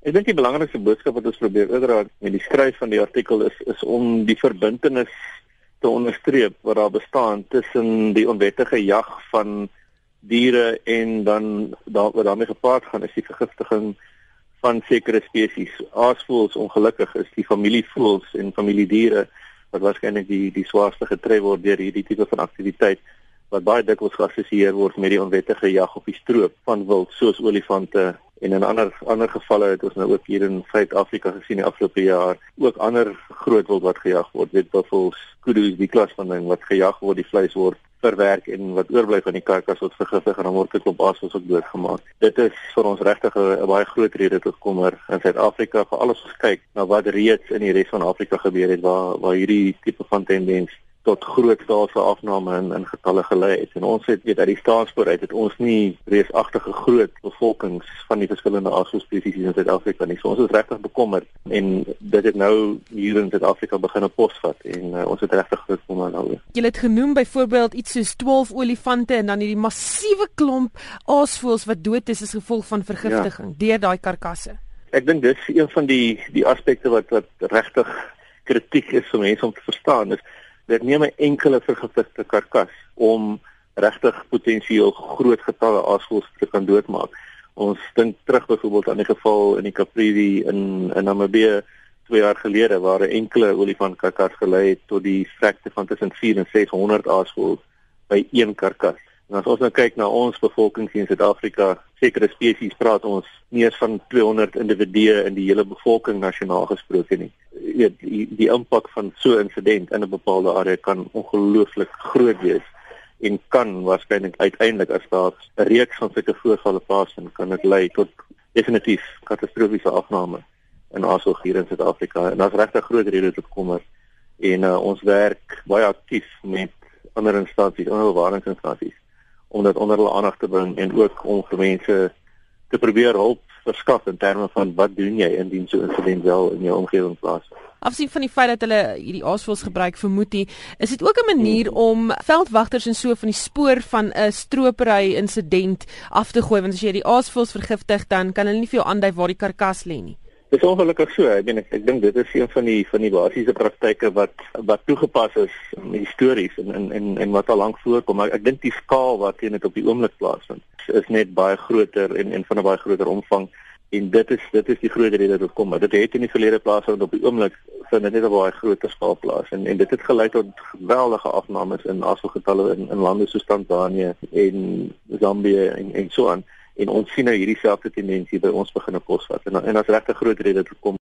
Ek dink die belangrikste boodskap wat ons probeer oordra met die skryf van die artikel is is om die verbintenis te onderstreep wat daar bestaan tussen die onwettige jag van diere en dan daar wat daarmee gepaard gaan is die vergiftiging van sekere spesies. Aasvoëls ongelukkig is die familievoëls en familiediere wat waarskynlik die die swaarste getref word deur hierdie tipe van aktiwiteit wat baie dikwels geassosieer word met die onwettige jag op die stroop van wild soos olifante en in ander ander gevalle het ons nou ook hier in Suid-Afrika gesien die afgelope jaar ook ander groot wild wat gejag word, weet buffels, kudu's, die klas van ding wat gejag word, die vleis word verwerk en wat oorbly van die karkas word vergiftig en dan word dit op basis ook doodgemaak. Dit is vir ons regtig 'n baie groot rede tot kommer in Suid-Afrika vir alles ons kyk na wat reeds in die res van Afrika gebeur het waar waar hierdie tipe van tendens tot groot staalse afname in in getalle gelei het. En ons het weet uit die staatspoor uit het ons nie reusagtige groot bevolkings van die verskillende asospesies in Suid-Afrika nie. So ons is regtig bekommerd en dit het nou hier in Suid-Afrika begin op posvat en uh, ons het regtig groot kommer nou. Jy het genoem byvoorbeeld iets soos 12 olifante en dan hierdie massiewe klomp aasvoëls wat dood is as gevolg van vergiftiging ja. deur daai karkasse. Ek dink dis een van die die aspekte wat wat regtig kritiek is vir mense om te verstaan is dit neem 'n enkele vergiftigde karkas om regtig potensieel groot getalle aasvoëls te kan doodmaak. Ons dink terug byvoorbeeld aan die geval in die Caprivi in in Namibië 2 jaar gelede waar 'n enkele olifant karkas gelei het tot die vlekte van tussen 4 en 600 aasvoëls by een karkas. En as ons nou kyk na ons bevolking in Suid-Afrika, sekere spesies praat ons nie eens van 200 individue in die hele bevolking nasionaal gesproke nie. Weet die, die impak van so 'n insident in 'n bepaalde area kan ongelooflik groot wees en kan waarskynlik uiteindelik as daar 'n reeks van sulke voorvalle plaasvind, kan dit lei tot definitief katastrofiese afname in asook hier in Suid-Afrika. En daar's regtig groot redes tot kommer en uh, ons werk baie aktief met ander instansies, ander bewaringsinstansies om dit onder hulle aandag te bring en ook om vir mense te probeer help verskaf in terme van wat doen jy indien so 'n insident wel in jou omgewing plaasvind. Afsien van die feit dat hulle hierdie aasvoëls gebruik vir moetie, is dit ook 'n manier hmm. om veldwagters en so van die spoor van 'n stropery insident af te gooi want as jy die aasvoëls vergiftig dan kan hulle nie vir jou aandui waar die karkas lê nie. Dit is ongelukkig so. Ek meen ek, ek dink dit is een van die van die basiese praktyke wat wat toegepas is histories en en en, en wat al lank voorkom. Maar ek dink die skaal wat dit op die oomblik plaasvind is net baie groter en en van 'n baie groter omvang en dit is dit is die groot rede dat dit kom. Dit het in die verlede plaasvind op die oomblik vind dit net op baie groter skaal plaas en en dit het gelei tot geweldige afnames in afgetalle in in lande soos Tanzanië en Zambië en en so aan en ons sien nou hierdie selfde tendensie by ons begin op posvat. En en as regte groot rede toe kom